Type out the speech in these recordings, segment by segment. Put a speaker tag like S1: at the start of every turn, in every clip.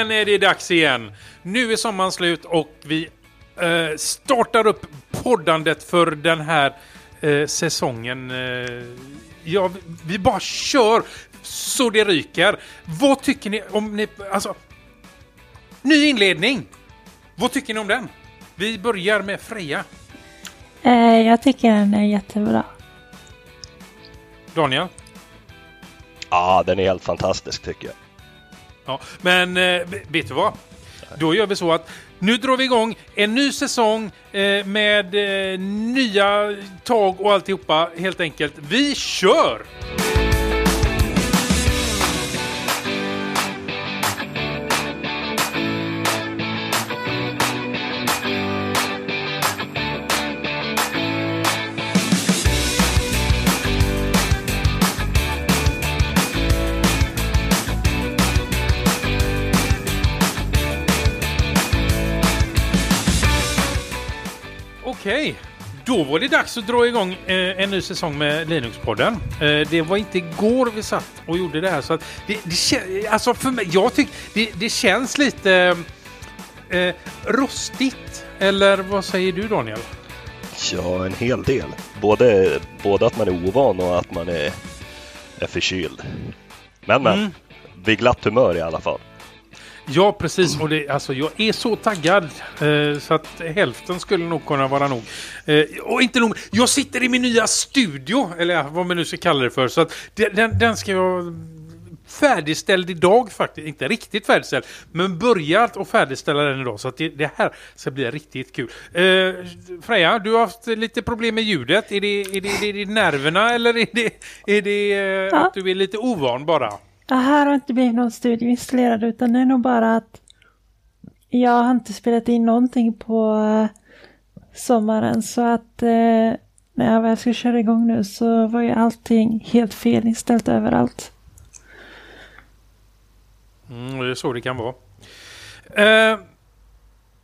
S1: Äntligen är det dags igen! Nu är sommaren slut och vi eh, startar upp poddandet för den här eh, säsongen. Eh, ja, vi bara kör så det ryker. Vad tycker ni om ni... Alltså... Ny inledning! Vad tycker ni om den? Vi börjar med Freja.
S2: Eh, jag tycker den är jättebra.
S1: Daniel?
S3: Ja, den är helt fantastisk tycker jag.
S1: Ja, men eh, vet du vad? Då gör vi så att nu drar vi igång en ny säsong eh, med eh, nya tag och alltihopa helt enkelt. Vi kör! Då var det dags att dra igång eh, en ny säsong med Linux-podden. Eh, det var inte igår vi satt och gjorde det här så att det, det alltså för mig, jag tycker det, det känns lite eh, rostigt. Eller vad säger du Daniel?
S3: Ja, en hel del. Både, både att man är ovan och att man är, är förkyld. Men men,
S1: Mm.
S3: vid glatt humör i alla fall.
S1: Ja, precis. Och det, alltså, jag är så taggad eh, så att hälften skulle nog kunna vara nog. Eh, och inte nog Jag sitter i min nya studio, eller vad man nu ska kalla det för. Så att den, den ska jag färdigställd idag faktiskt. Inte riktigt färdigställd, men börjat att färdigställa den idag. Så att det, det här ska bli riktigt kul. Eh, Freja, du har haft lite problem med ljudet. Är det, är det, är det nerverna eller är det, är det eh,
S2: Ja.
S1: att du är lite ovan bara?
S2: Det här har inte blivit någon studio installerad utan det är nog bara att jag har inte spelat in någonting på eh, sommaren så att eh, när jag väl ska köra igång nu så var ju allting helt fel inställt överallt.
S1: Mm, det är så det kan vara. Eh,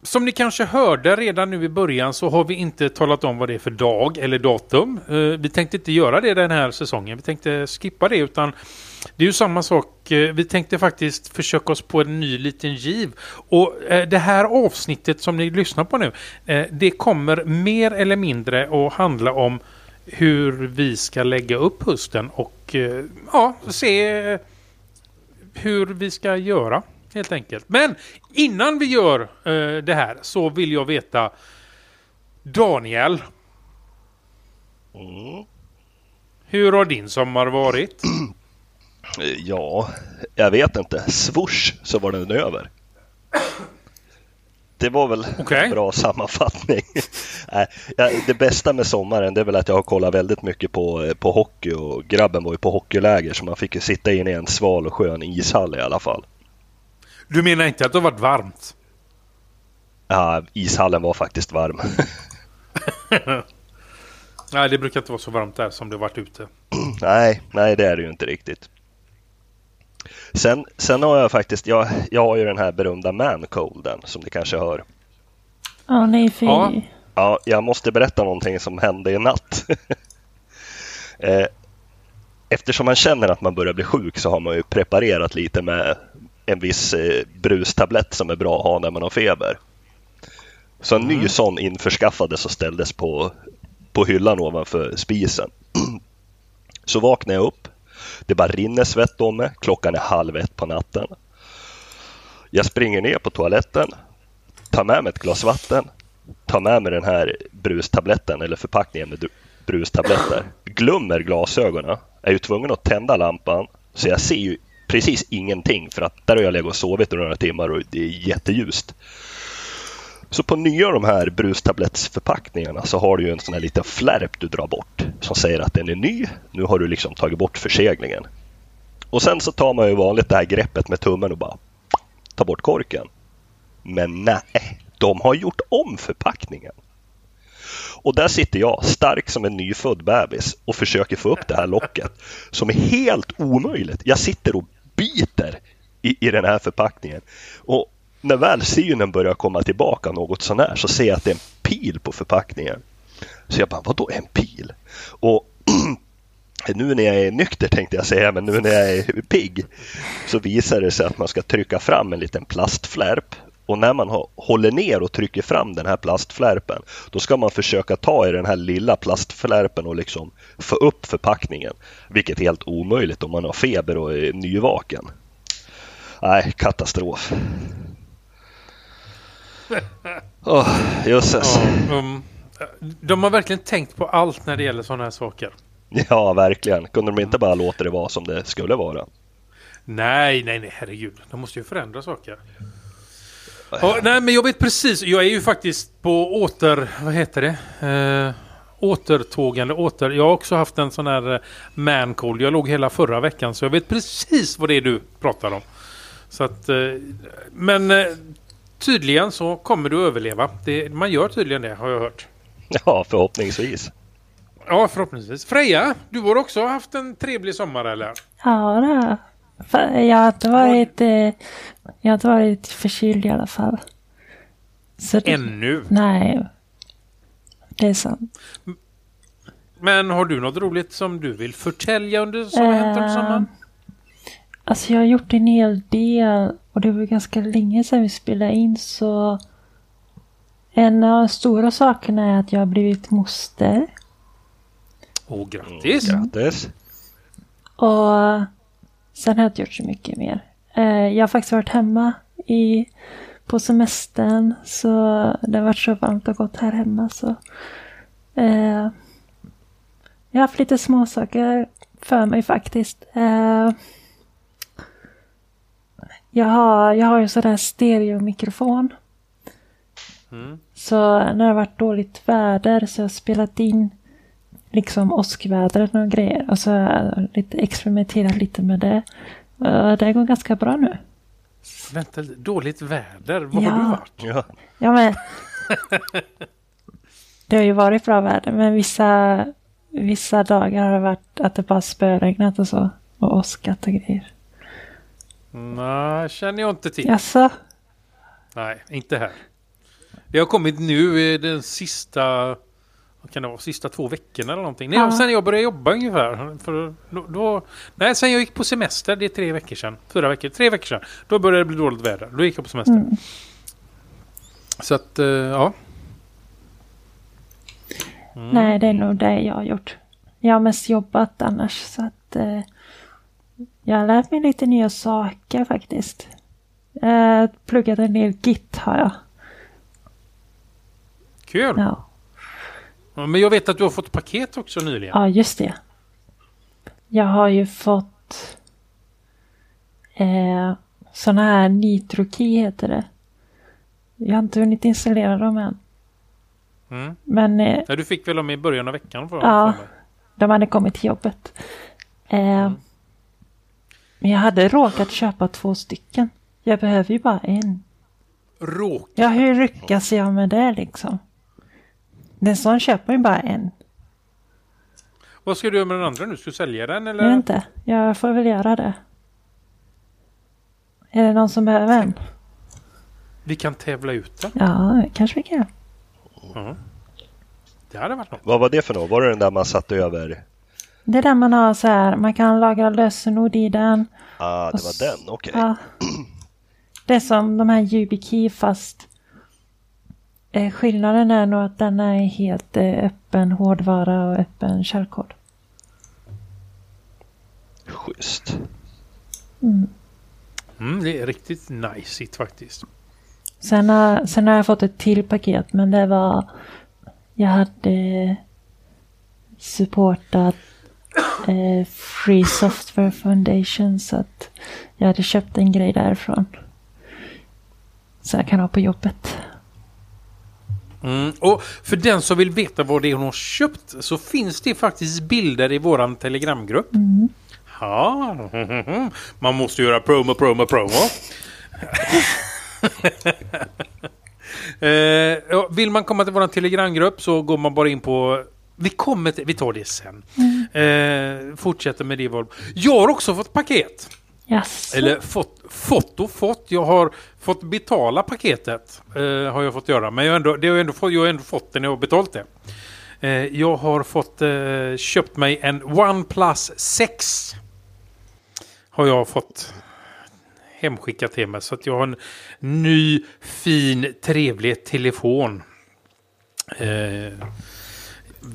S1: som ni kanske hörde redan nu i början så har vi inte talat om vad det är för dag eller datum. Eh, vi tänkte inte göra det den här säsongen. Vi tänkte skippa det utan det är ju samma sak. Eh, vi tänkte faktiskt försöka oss på en ny liten giv. Och eh, det här avsnittet som ni lyssnar på nu eh, det kommer mer eller mindre att handla om hur vi ska lägga upp hösten och ja, se hur vi ska göra helt enkelt. Men innan vi gör det här så vill jag veta Daniel,
S3: Mm.
S1: hur har din sommar varit?
S3: Ja, jag vet inte. Swoosh så var den över. Det var väl
S1: Okej.
S3: en bra sammanfattning. Det bästa med sommaren det är väl att jag har kollat väldigt mycket på, på hockey och grabben var ju på hockeyläger så man fick ju sitta inne i en sval och skön ishall i alla fall.
S1: Du menar inte att det har varit varmt?
S3: Ja, ishallen var faktiskt varm.
S1: Nej, det brukar inte vara så varmt där som det har varit ute.
S3: nej, nej det är det ju inte riktigt. Sen, sen har jag faktiskt, jag, jag har ju den här berömda mancolden som ni kanske hör.
S2: Ja, nej fy.
S1: Ja.
S3: Ja, jag måste berätta någonting som hände i natt. Eh, Eftersom man känner att man börjar bli sjuk så har man ju preparerat lite med en viss eh, brustablett som är bra att ha när man har feber. Så en ny sån införskaffades och ställdes på, på hyllan ovanför spisen. Så vaknar jag upp. Det bara rinner svett om mig. Klockan är halv ett på natten. Jag springer ner på toaletten, tar med mig ett glas vatten, tar med mig den här brustabletten eller förpackningen med brustabletter. Glömmer glasögonen. Är ju tvungen att tända lampan. Så jag ser ju precis ingenting för att där har jag legat och sovit i några timmar och det är jätteljust. Så på nya de här brustablettsförpackningarna så har du ju en sån här liten flärp du drar bort som säger att den är ny. Nu har du liksom tagit bort förseglingen. Och sen så tar man ju vanligt det här greppet med tummen och bara tar bort korken. Men nej, de har gjort om förpackningen. Och där sitter jag, stark som en nyfödd bebis och försöker få upp det här locket som är helt omöjligt. Jag sitter och biter i, i den här förpackningen. Och när väl synen börjar komma tillbaka något sånär så ser jag att det är en pil på förpackningen. Så jag bara, vadå en pil? Och nu när jag är nykter tänkte jag säga, men nu när jag är pigg så visar det sig att man ska trycka fram en liten plastflärp och när man håller ner och trycker fram den här plastflärpen då ska man försöka ta i den här lilla plastflärpen och liksom få upp förpackningen. Vilket är helt omöjligt om man har feber och är nyvaken. Nej, katastrof. Oh, jösses.
S1: Ja, um, de har verkligen tänkt på allt när det gäller sådana här saker.
S3: Ja, verkligen. Kunde de inte bara låta det vara som det skulle vara?
S1: Nej, nej, nej, herregud. De måste ju förändra saker. Ja, nej, men jag vet precis. Jag är ju faktiskt på åter... Vad heter det? Eh, återtågande. Åter, jag har också haft en sån här eh, mancold. Jag låg hela förra veckan så jag vet precis vad det är du pratar om. Så att, eh, men eh, tydligen så kommer du överleva. Det, man gör tydligen det har jag hört.
S3: Ja, förhoppningsvis.
S1: Ja, förhoppningsvis. Freja, du har också haft en trevlig sommar eller?
S2: Ja, det jag har inte varit, eh, jag har inte varit förkyld i alla fall.
S1: Så det, Ännu?
S2: Nej. Det är sant.
S1: Men har du något roligt som du vill förtälja under som har hänt under sommaren?
S2: Alltså jag har gjort en hel del och det var ganska länge sedan vi spelade in så en av de stora sakerna är att jag har blivit moster.
S1: Åh, grattis!
S3: Mm, grattis!
S2: Och sen har jag inte gjort så mycket mer. Eh, jag har faktiskt varit hemma i, på semestern så det har varit så varmt och gott här hemma så eh, jag har haft lite småsaker för mig faktiskt. Eh, jag har, jag har ju sådär stereomikrofon. Mm. Så när det har varit dåligt väder så har jag spelat in liksom åskvädret och grejer. Och så har jag lite experimenterat lite med det. Det går ganska bra nu.
S1: Vänta, dåligt väder? Var ja. har du varit?
S3: Ja,
S2: ja men. det har ju varit bra väder men vissa, vissa dagar har det varit att det bara spöregnat och så. Och åskat och grejer.
S1: Nej, känner jag inte till.
S2: Jaså?
S1: Nej, inte här. Det har kommit nu den sista kan det vara, sista två veckorna eller någonting. Nej, ja. Sen jag började jobba ungefär. För då, då, nej, sen jag gick på semester, det är tre veckor sedan. Fyra veckor, tre veckor sedan. Då började det bli dåligt väder. Då gick jag på semester. Mm. Så att, uh, ja.
S2: Mm. Nej, det är nog det jag har gjort. Jag har mest jobbat annars så att uh, jag har lärt mig lite nya saker faktiskt. Uh, pluggat en del Git har jag.
S1: Kul!
S2: Ja.
S1: Ja, men jag vet att du har fått paket också nyligen.
S2: Ja, just det. Jag har ju fått eh, sådana här NitroKey heter det. Jag har inte hunnit installera dem än.
S1: Mm.
S2: Men... Eh,
S1: ja, du fick väl dem i början av veckan? För
S2: ja, för de hade kommit till jobbet. Eh, mm. Men jag hade råkat köpa två stycken. Jag behöver ju bara en.
S1: Råkat?
S2: Ja, hur lyckas jag med det liksom? Den sån köper ju bara en.
S1: Vad ska du göra med den andra nu? Ska du sälja den eller?
S2: Jag vet inte. Jag får väl göra det. Är det någon som behöver en?
S1: Vi kan tävla ut den.
S2: Ja, kanske vi kan.
S1: Mm. Det hade varit något.
S3: Vad var det för något? Var det den där man satte över?
S2: Det är där man har så här, man kan lagra lösenord i den.
S3: Ah, det var den, okej.
S2: Okay. Ja. Det är som de här YubiKey fast Eh, skillnaden är nog att den är helt eh, öppen hårdvara och öppen källkod.
S3: Schysst.
S2: Mm.
S1: Mm, det är riktigt nice faktiskt.
S2: Sen har, sen har jag fått ett till paket men det var jag hade supportat eh, Free Software Foundation så att jag hade köpt en grej därifrån. Så jag kan ha på jobbet.
S1: Mm. Och för den som vill veta vad det är hon har köpt så finns det faktiskt bilder i våran telegramgrupp.
S2: Mm.
S1: Ja, man måste göra promo, promo, promo. eh, vill man komma till våran telegramgrupp så går man bara in på vi kommer till, vi tar det sen. Mm. Eh, fortsätter med det. Jag har också fått paket.
S2: Yes.
S1: Eller fått, fått och fått. Jag har fått betala paketet. Eh, har jag fått göra. Men jag, ändå, det har jag, ändå fått, jag har ändå fått det när jag har betalt det. Eh, jag har fått eh, köpt mig en OnePlus 6. Har jag fått hemskickat till mig. Så att jag har en ny, fin, trevlig telefon. Eh,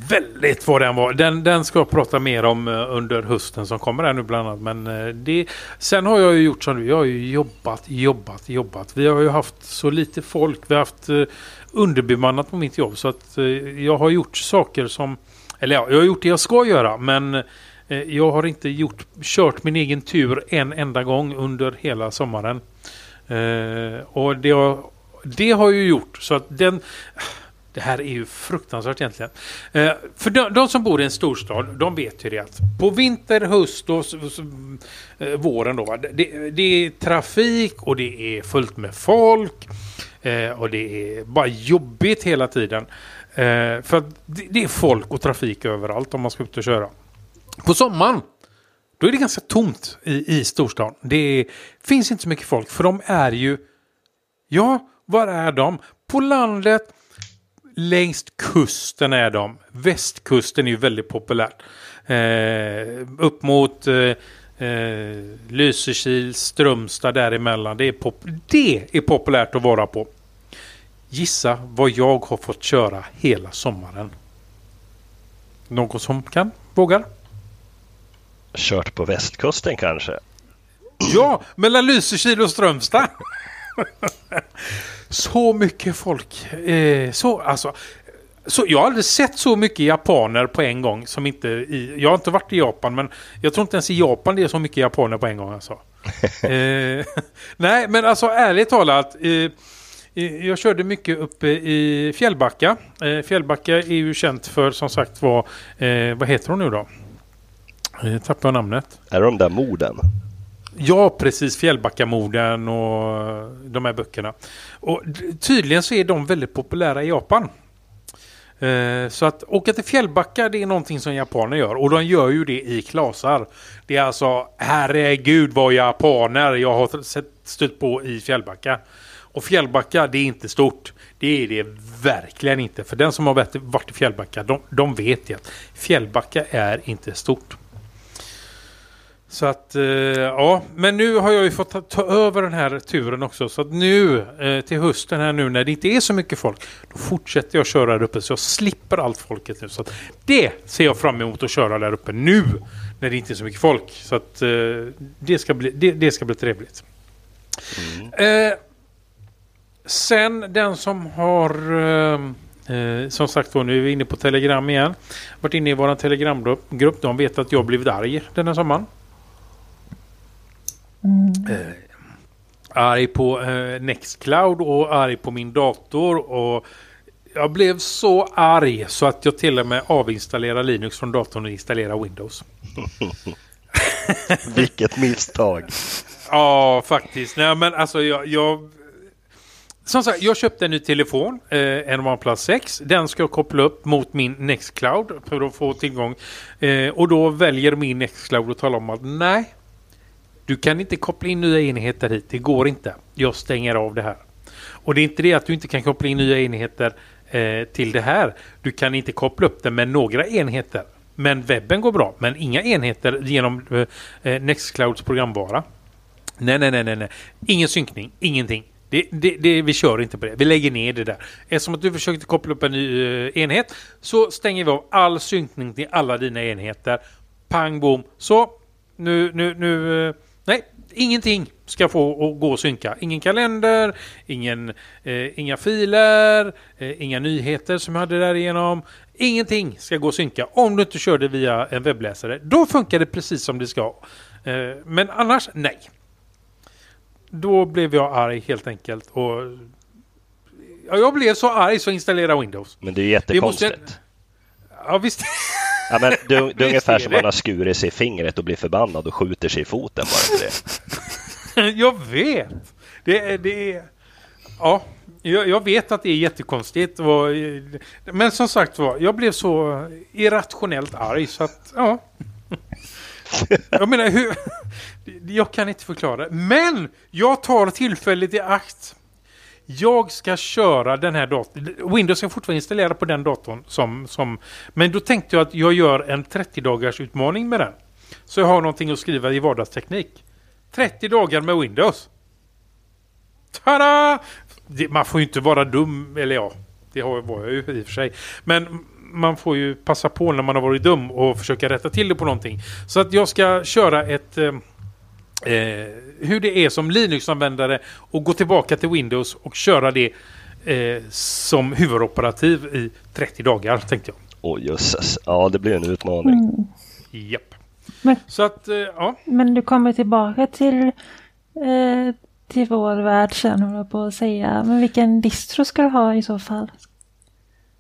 S1: väldigt vad den var. Den, den ska jag prata mer om eh, under hösten som kommer här nu bland annat. Men eh, det, sen har jag ju gjort som du. Jag har ju jobbat, jobbat, jobbat. Vi har ju haft så lite folk. Vi har haft eh, underbemannat på mitt jobb. Så att jag har gjort saker som... Eller ja, jag har gjort det jag ska göra. Men jag har inte gjort, kört min egen tur en enda gång under hela sommaren. Och det har, det har ju gjort så att den... Det här är ju fruktansvärt egentligen. Eh, för de, de, som bor i en storstad, de vet ju det att på vinter, höst och så, så, eh, våren då. Det, det, är trafik och det är fullt med folk. Eh, och det är bara jobbigt hela tiden. Eh, för det, det, är folk och trafik överallt om man ska ut och köra. På sommaren, då är det ganska tomt i, i storstan. Det är, finns inte så mycket folk, för de är ju... Ja, var är de? På landet Längst kusten är de. Västkusten är ju väldigt populärt. Eh, upp mot eh, eh, Lysekil, Strömstad däremellan. Det är, pop det är populärt att vara på. Gissa vad jag har fått köra hela sommaren. Någon som kan? Vågar?
S3: Kört på västkusten kanske?
S1: Ja, mellan Lysekil och Strömstad. Så mycket folk. Eh, så, alltså, så jag har aldrig sett så mycket japaner på en gång som inte i, Jag har inte varit i Japan men jag tror inte ens i Japan det är så mycket japaner på en gång alltså. eh, nej men alltså ärligt talat. Eh, jag körde mycket uppe i Fjällbacka. Eh, Fjällbacka är ju känt för som sagt vad, eh, vad heter hon nu då? Eh, tappar jag namnet.
S3: Är det de där morden?
S1: Ja, precis. Fjällbackamorden och de här böckerna. Och tydligen så är de väldigt populära i Japan. Eh, så att åka till Fjällbacka det är någonting som japaner gör. Och de gör ju det i klasar. Det är alltså, herregud vad japaner jag har stött på i Fjällbacka. Och Fjällbacka det är inte stort. Det är det verkligen inte. För den som har varit i Fjällbacka, de, de vet ju att Fjällbacka är inte stort. Så att, eh, ja, men nu har jag ju fått ta, ta, över den här turen också. Så att nu eh, till hösten här nu när det inte är så mycket folk, då fortsätter jag köra där uppe så jag slipper allt folket nu. Så att det ser jag fram emot att köra där uppe nu när det inte är så mycket folk. Så att eh, det, ska bli, det, det ska bli trevligt. Mm. Eh, sen den som har eh, eh, som sagt var, nu är vi inne på Telegram igen. Varit inne i vår Telegramgrupp. De vet att jag blivit arg den här sommaren. Mm. Eh, arg på eh, Nextcloud och arg på min dator. Och jag blev så arg så att jag till och med avinstallerade Linux från datorn och installerade Windows.
S3: Vilket misstag.
S1: ja, faktiskt. Nej, men alltså jag, jag som sagt, jag köpte en ny telefon, eh, en OnePlus 6. Den ska jag koppla upp mot min Nextcloud för att få tillgång. Eh, och då väljer min Nextcloud att tala om att nej, du kan inte koppla in nya enheter hit. Det går inte. Jag stänger av det här. Och det är inte det att du inte kan koppla in nya enheter eh, till det här. Du kan inte koppla upp det med några enheter. Men webben går bra. Men inga enheter genom eh, eh Nextclouds programvara. Nej, nej, nej, nej, nej. Ingen synkning. Ingenting. Det, det, det, vi kör inte på det. Vi lägger ner det där. Eftersom att du försökte koppla upp en ny eh, enhet så stänger vi av all synkning till alla dina enheter. Pang bom. Så nu, nu, nu eh, ingenting ska få att gå och synka. Ingen kalender, ingen, eh, inga filer, eh, inga nyheter som jag hade där igenom. Ingenting ska gå och synka om du inte kör det via en webbläsare. Då funkar det precis som det ska. Eh, men annars, nej. Då blev jag arg helt enkelt. Och ja, jag blev så arg så installera Windows.
S3: Men det är jättekonstigt. Måste...
S1: Ja, visst.
S3: Ja, men det, det är ungefär som man har skurit sig i fingret och blir förbannad och skjuter sig i foten bara för
S1: det. jag vet! Det är... Det är ja, jag, jag, vet att det är jättekonstigt. Och, men som sagt var, jag blev så irrationellt arg så att, ja. Jag menar, hur... Jag kan inte förklara. Men jag tar tillfället i akt jag ska köra den här datorn. Windows är fortfarande installerad på den datorn. Som, som, men då tänkte jag att jag gör en 30 dagars utmaning med den. Så jag har någonting att skriva i vardagsteknik. 30 dagar med Windows. Tada! Det, man får ju inte vara dum, eller ja, det var jag ju i och för sig. Men man får ju passa på när man har varit dum och försöka rätta till det på någonting. Så att jag ska köra ett... Eh, eh, hur det är som Linux-användare och gå tillbaka till Windows och köra det eh, som huvudoperativ i 30 dagar tänkte jag.
S3: Åh oh, jösses, ja det blir en utmaning. Mm.
S1: Japp.
S2: Men,
S1: Så att, eh, ja.
S2: men du kommer tillbaka till, eh, till vår värld sen, på att säga. Men vilken distro ska du ha i så fall?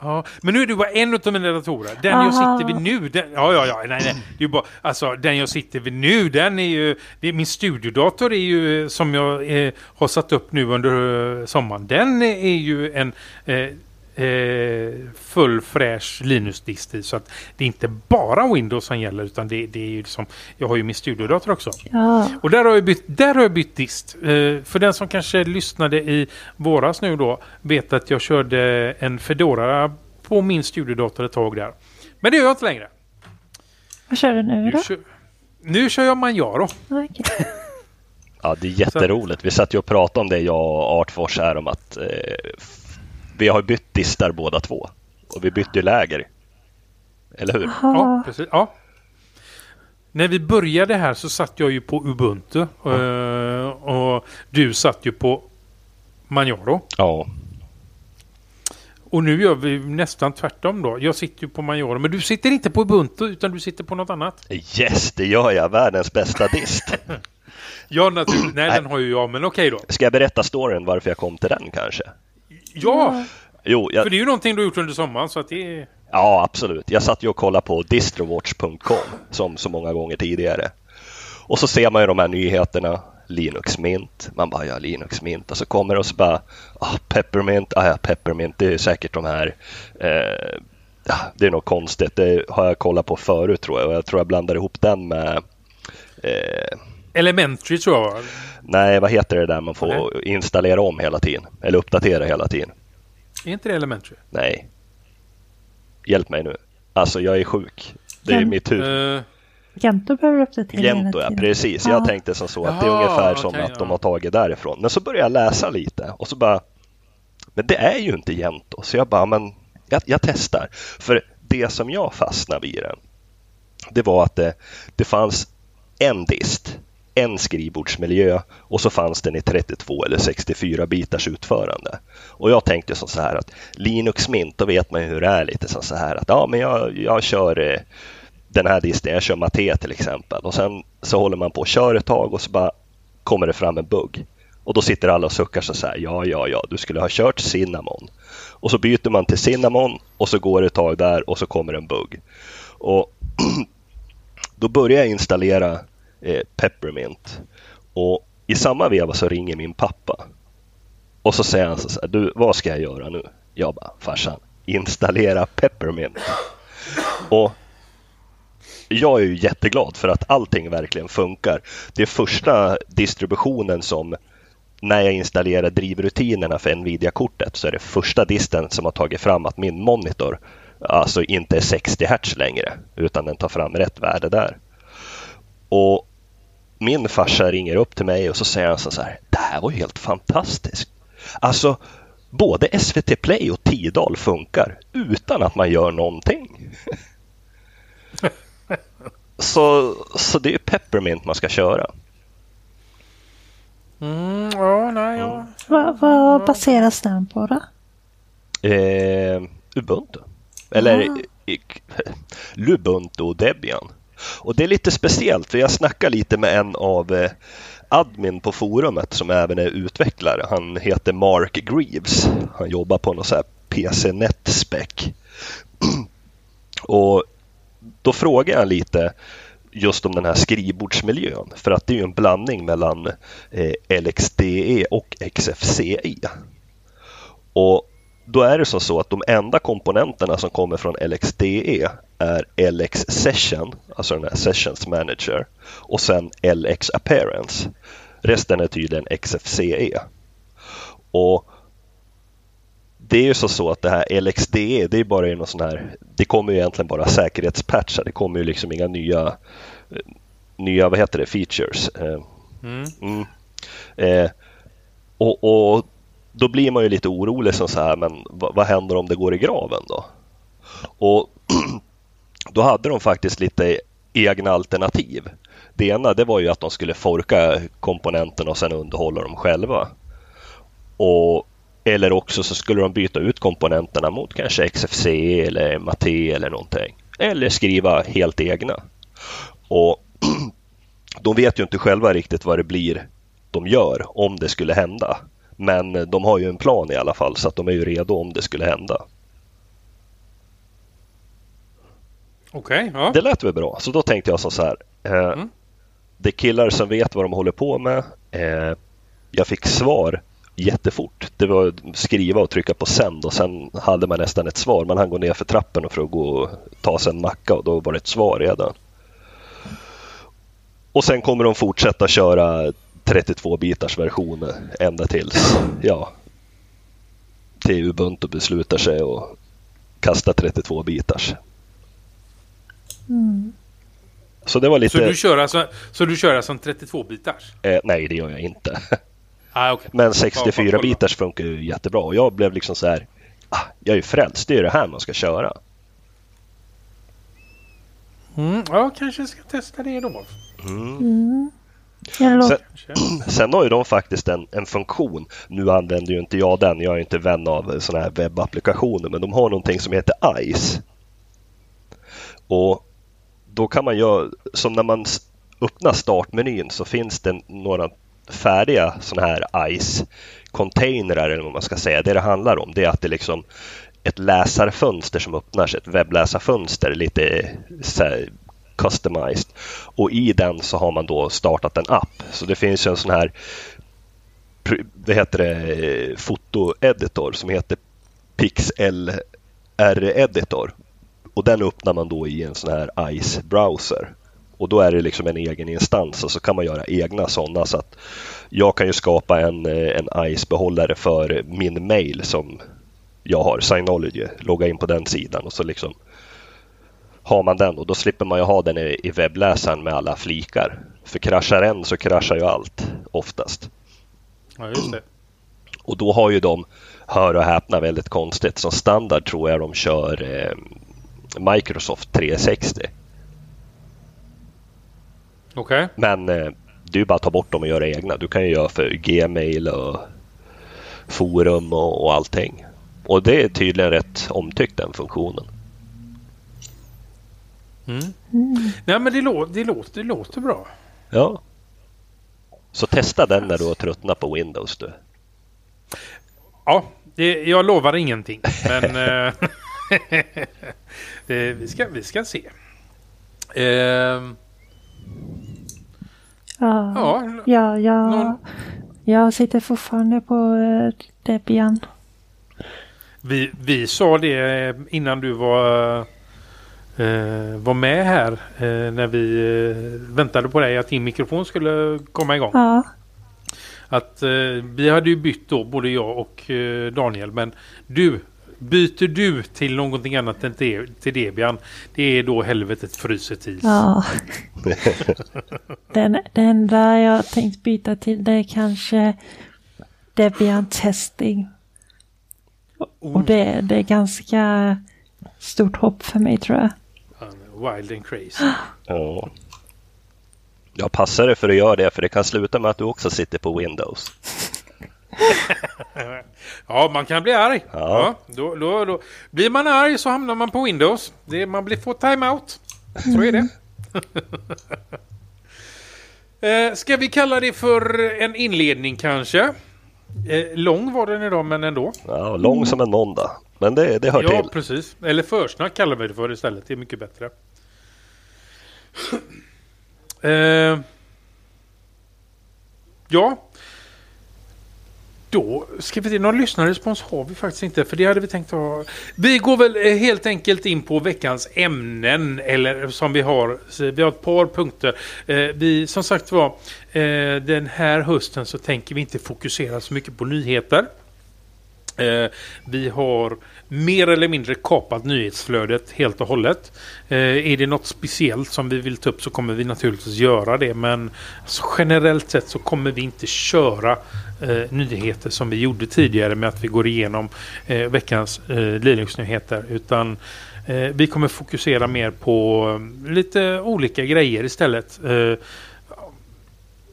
S1: Ja, men nu är det bara en av mina datorer. Den jag
S2: Aha.
S1: sitter vid nu. Den, ja, ja, ja. Nej, nej. Det är bara, alltså, den jag sitter vid nu, den är ju... Det är, min studiodator är ju som jag eh, har satt upp nu under eh, sommaren. Den är ju en eh, eh, full fräsch Linux-dist. Så att det är inte bara Windows som gäller utan det, det är ju som... Jag har ju min studiodator också.
S2: Ja,
S1: Och där har jag bytt, där har jag bytt dist. Eh, för den som kanske lyssnade i våras nu då vet att jag körde en Fedora på min studiedator ett tag där. Men det gör jag inte längre.
S2: vad kör du nu
S1: Nu
S2: då?
S1: kör, nu kör jag Manjaro.
S2: Okej.
S3: Ja, det är jätteroligt. Vi satt ju och pratade om det, jag och Artfors här, om att eh, vi har bytt distar båda två. Och vi bytte läger. Eller hur?
S1: Ja,
S2: Jaha.
S1: precis. Ja. När vi började här så satt jag ju på Ubuntu. eh, och du satt ju på Manjaro.
S3: Ja,
S1: Och nu gör vi nästan tvärtom då. Jag sitter ju på Manjaro. Men du sitter inte på Ubuntu utan du sitter på något annat.
S3: yes, det gör jag. Världens bästa dist.
S1: Ja, naturligtvis. Nej, den har ju jag. Men okej då.
S3: Ska jag berätta storyn varför jag kom till den kanske?
S1: Ja,
S3: Jo,
S1: för
S3: jag,
S1: det är ju någonting du har gjort under sommaren så att det är...
S3: ja absolut. Jag satt ju och kollade på distrowatch.com som så många gånger tidigare. Och så ser man ju de här nyheterna. Linux Mint. Man bara, ja Linux Mint. Och så kommer det och så bara, ah, Peppermint. Ah, ja, Peppermint, det är säkert de här eh, ja, det är något konstigt. Det har jag kollat på förut tror jag. Och jag tror jag blandar ihop den med eh,
S1: Elementary tror jag.
S3: Nej, vad heter det där man får installera om hela tiden? Eller uppdatera hela tiden?
S1: Är inte det Elementary?
S3: Nej. Hjälp mig nu. Alltså, jag är sjuk. Det är
S2: Gen-
S3: mitt huvud.
S1: Uh,
S2: Gento behöver uppdatera hela
S3: Gento, ja precis.
S2: Ja.
S3: Jag tänkte som så att det är ungefär som
S1: okej,
S3: att de
S1: ja.
S3: har tagit därifrån. Men så började jag läsa lite och så bara, men det är ju inte Gento. Så jag bara, men jag, jag testar. För det som jag fastnade vid den, det var att det, det fanns en dist, en skrivbordsmiljö och så fanns den i 32 eller 64 bitars utförande. Och jag tänkte som så här att Linux Mint, då vet man ju hur det är lite som så här att ja, men jag, jag kör eh, den här disten, jag kör Mate till exempel och sen så håller man på och kör ett tag och så bara kommer det fram en bugg. Och då sitter alla och suckar så här, ja, ja, ja, du skulle ha kört Cinnamon. Och så byter man till Cinnamon och så går det ett tag där och så kommer en bugg. Och då börjar jag installera eh, Peppermint och i samma veva så ringer min pappa. Och så säger han så här, du vad ska jag göra nu? Jag bara, farsan, installera Peppermint. Och jag är ju jätteglad för att allting verkligen funkar. Det är första distributionen som när jag installerar drivrutinerna för Nvidia-kortet så är det första disten som har tagit fram att min monitor alltså inte är 60 Hz längre utan den tar fram rätt värde där. Och min farsa ringer upp till mig och så säger han så här, det här var ju helt fantastiskt. Alltså både SVT Play och Tidal funkar utan att man gör någonting. så, så det är Peppermint man ska köra.
S1: mm, ja, nej, ja.
S2: Vad, vad baseras den på då?
S3: Eh, Ubuntu. Eller
S2: Ah.
S3: Lubuntu och Debian. Och det är lite speciellt för jag snackar lite med en av eh, admin på forumet som även är utvecklare. Han heter Mark Greaves. Han jobbar på något så här PC-net spec. och då frågar jag lite just om den här skrivbordsmiljön. För att det är ju en blandning mellan eh, LXDE och XFCE. Och då är det så att de enda komponenterna som kommer från LXDE är LX Session, alltså den här Sessions Manager och sen LX Appearance. Resten är tydligen XFCE. Och det är ju så, så att det här LXDE, det är bara någon sån här, det kommer ju egentligen bara säkerhetspatchar. Det kommer ju liksom inga nya, nya vad heter det, features. Eh,
S1: Mm.
S3: Mm. Eh, och, och då blir man ju lite orolig som så här, men vad, vad händer om det går i graven då? Och då hade de faktiskt lite egna alternativ. Det ena det var ju att de skulle forka komponenterna och sen underhålla dem själva. Och, eller också så skulle de byta ut komponenterna mot kanske XFC eller Mate eller någonting. Eller skriva helt egna. Och de vet ju inte själva riktigt vad det blir de gör om det skulle hända. Men de har ju en plan i alla fall så att de är ju redo om det skulle hända.
S1: Okej, ja.
S3: Det lät väl bra, så då tänkte jag som så här. Eh,
S1: Mm.
S3: Det är killar som vet vad de håller på med. Eh, jag fick svar jättefort. Det var skriva och trycka på sänd och sen hade man nästan ett svar. Man hann gå ner för trappen för att gå och ta sig en macka och då var det ett svar redan. Och sen kommer de fortsätta köra 32-bitars versioner ända tills, ja, till Ubuntu beslutar sig och kasta 32-bitars.
S2: Mm.
S3: Så det var lite...
S1: Så du kör alltså, så du kör alltså en 32-bitars?
S3: Eh, nej, det gör jag inte.
S1: Ah, okay.
S3: Men 64-bitars funkar ju jättebra och jag blev liksom så här. Ah, jag är ju frälst, det är ju det här man ska köra.
S1: Mm, ja, kanske ska testa det då.
S2: Mm. Låter,
S3: Sen, sen har ju de faktiskt en, en funktion. Nu använder ju inte jag den, jag är inte vän av sådana här webbapplikationer, men de har någonting som heter ICE. Och då kan man göra, som när man öppnar startmenyn så finns det några färdiga sådana här ICE-containrar eller vad man ska säga. Det det handlar om det är att det är liksom ett läsarfönster som öppnar sig, ett webbläsarfönster, lite så här customized. Och i den så har man då startat en app. Så det finns ju en sån här Det heter det, fotoeditor som heter Pixel R-editor. Och den öppnar man då i en sån här ICE-browser. Och då är det liksom en egen instans och så kan man göra egna sådana. Så att jag kan ju skapa en, en ICE-behållare för min mail som jag har, Signology, Logga in på den sidan och så liksom har man den och då slipper man ju ha den i, webbläsaren med alla flikar. För kraschar en så kraschar ju allt oftast.
S1: Ja, just det.
S3: Och då har ju de, hör och häpna, väldigt konstigt. Som standard tror jag de kör eh, Microsoft 360.
S1: Okej.
S3: Men eh, ju bara att ta bort dem och göra egna. Du kan ju göra för Gmail och forum och, och allting. Och det är tydligen rätt omtyckt den funktionen.
S1: Mm. Nej, men det, lå- det, låter, det låter bra.
S3: Ja. Så testa den när du har tröttnat på Windows du.
S1: Ja, det, jag lovar ingenting. Men eh, det, vi, ska, vi ska se. Ehm,
S2: ja,
S1: ja,
S2: ja, ja,
S1: någon-
S2: jag sitter fortfarande på uh, Debian.
S1: vi, vi sa det innan du var, eh, var med här. Eh, när vi eh, väntade på dig att din mikrofon skulle komma igång.
S2: Ja,
S1: Att eh, vi hade ju bytt då, både jag och eh, Daniel. Men du, byter du till någonting annat än till, till Debian. Det är då helvetet fryser till.
S2: ja. Den, det enda jag tänkt byta till det är kanske Debian testing. Och det, det är ganska stort hopp för mig tror jag.
S1: Wild and crazy.
S3: Ja. Jag passar dig för att göra det för det kan sluta med att du också sitter på Windows.
S1: Ja, man kan bli arg.
S3: Ja.
S1: Ja. då, då, då. Blir man arg så hamnar man på Windows. Det, man blir får timeout. Så är det. eh, ska vi kalla det för en inledning kanske? Eh, lång var den idag, men ändå.
S3: Ja, lång som en måndag. Men det, det hör
S1: Ja,
S3: till.
S1: precis. Eller försnack kallar vi det för istället. Det är mycket bättre. eh, ja. Då ska vi se. Någon lyssnarrespons har vi faktiskt inte. För det hade vi tänkt ha. Vi går väl eh, helt enkelt in på veckans ämnen. Eller som vi har. Vi har ett par punkter. Eh, vi, som sagt var. Eh, den här hösten så tänker vi inte fokusera så mycket på nyheter. Eh, vi har mer eller mindre kapat nyhetsflödet helt och hållet. Eh, är det något speciellt som vi vill ta upp så kommer vi naturligtvis göra det. Men alltså, generellt sett så kommer vi inte köra eh, nyheter som vi gjorde tidigare med att vi går igenom eh, veckans eh, Linux-nyheter. Utan eh, vi kommer fokusera mer på eh, lite olika grejer istället. Eh,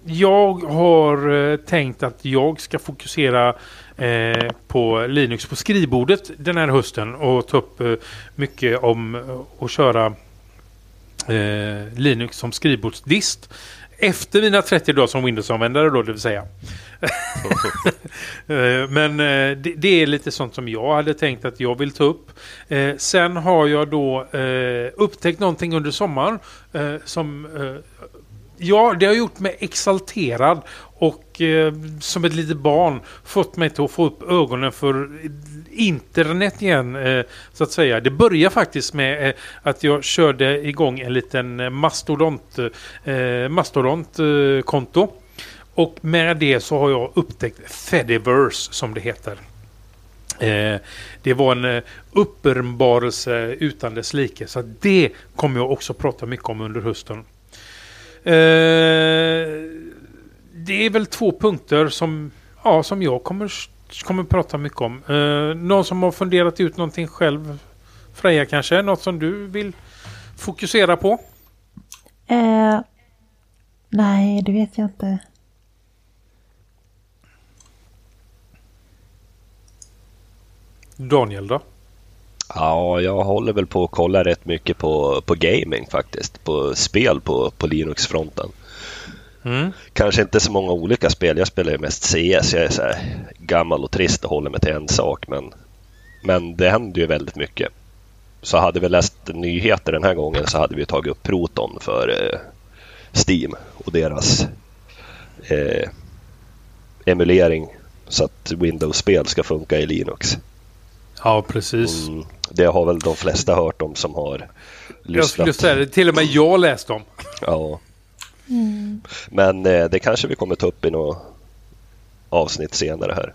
S1: jag har eh, tänkt att jag ska fokusera eh, på Linux på skrivbordet den här hösten och ta upp eh, mycket om att köra eh, Linux som skrivbordsdist. Efter mina 30 dagar som Windows-användare då, det vill säga. Men det, det är lite sånt som jag hade tänkt att jag vill ta upp. Sen har jag då upptäckt någonting under sommaren som Ja, det har gjort mig exalterad och eh, som ett litet barn fått mig till att få upp ögonen för internet igen, eh, så att säga. Det börjar faktiskt med eh, att jag körde igång en liten eh, mastodont, eh, mastodont eh, konto Och med det så har jag upptäckt Fediverse som det heter. Eh, det var en eh, uppenbarelse utan dess like. Så det kommer jag också prata mycket om under hösten. Eh, det är väl två punkter som, ja, som jag kommer, kommer prata mycket om. Eh, någon som har funderat ut någonting själv? Freja kanske? Något som du vill fokusera på?
S2: Eh, nej, det vet jag inte.
S1: Daniel då?
S3: Ja, jag håller väl på att kolla rätt mycket på, på gaming faktiskt. På spel på, på Linux-fronten.
S1: Mm.
S3: Kanske inte så många olika spel. Jag spelar ju mest CS. Jag är så gammal och trist och håller mig till en sak. Men, men det händer ju väldigt mycket. Så hade vi läst nyheter den här gången så hade vi tagit upp Proton för eh, Steam och deras eh, emulering så att Windows-spel ska funka i Linux.
S1: Ja, precis.
S3: Mm, det har väl de flesta hört om som har
S1: Jag skulle
S3: lyssnat.
S1: säga det, till och med jag läste om.
S3: Ja. Men eh, det kanske vi kommer ta upp i något avsnitt senare här.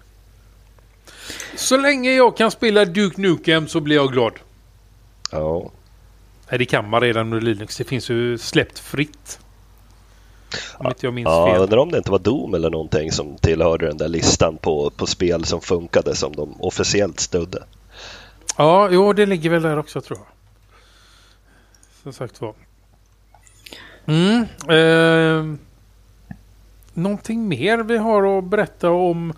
S1: Så länge jag kan spela Duke Nukem så blir jag glad.
S3: Ja,
S1: Nej, det kan man redan under Linux. Det finns ju släppt fritt. Om inte jag minns
S3: ja jag
S1: fel.
S3: undrar om det inte var Doom eller någonting som tillhörde den där listan på, på spel som funkade som de officiellt stödde.
S1: Ja, jo, det ligger väl där också tror jag. Som sagt var. Mm, eh, någonting mer vi har att berätta om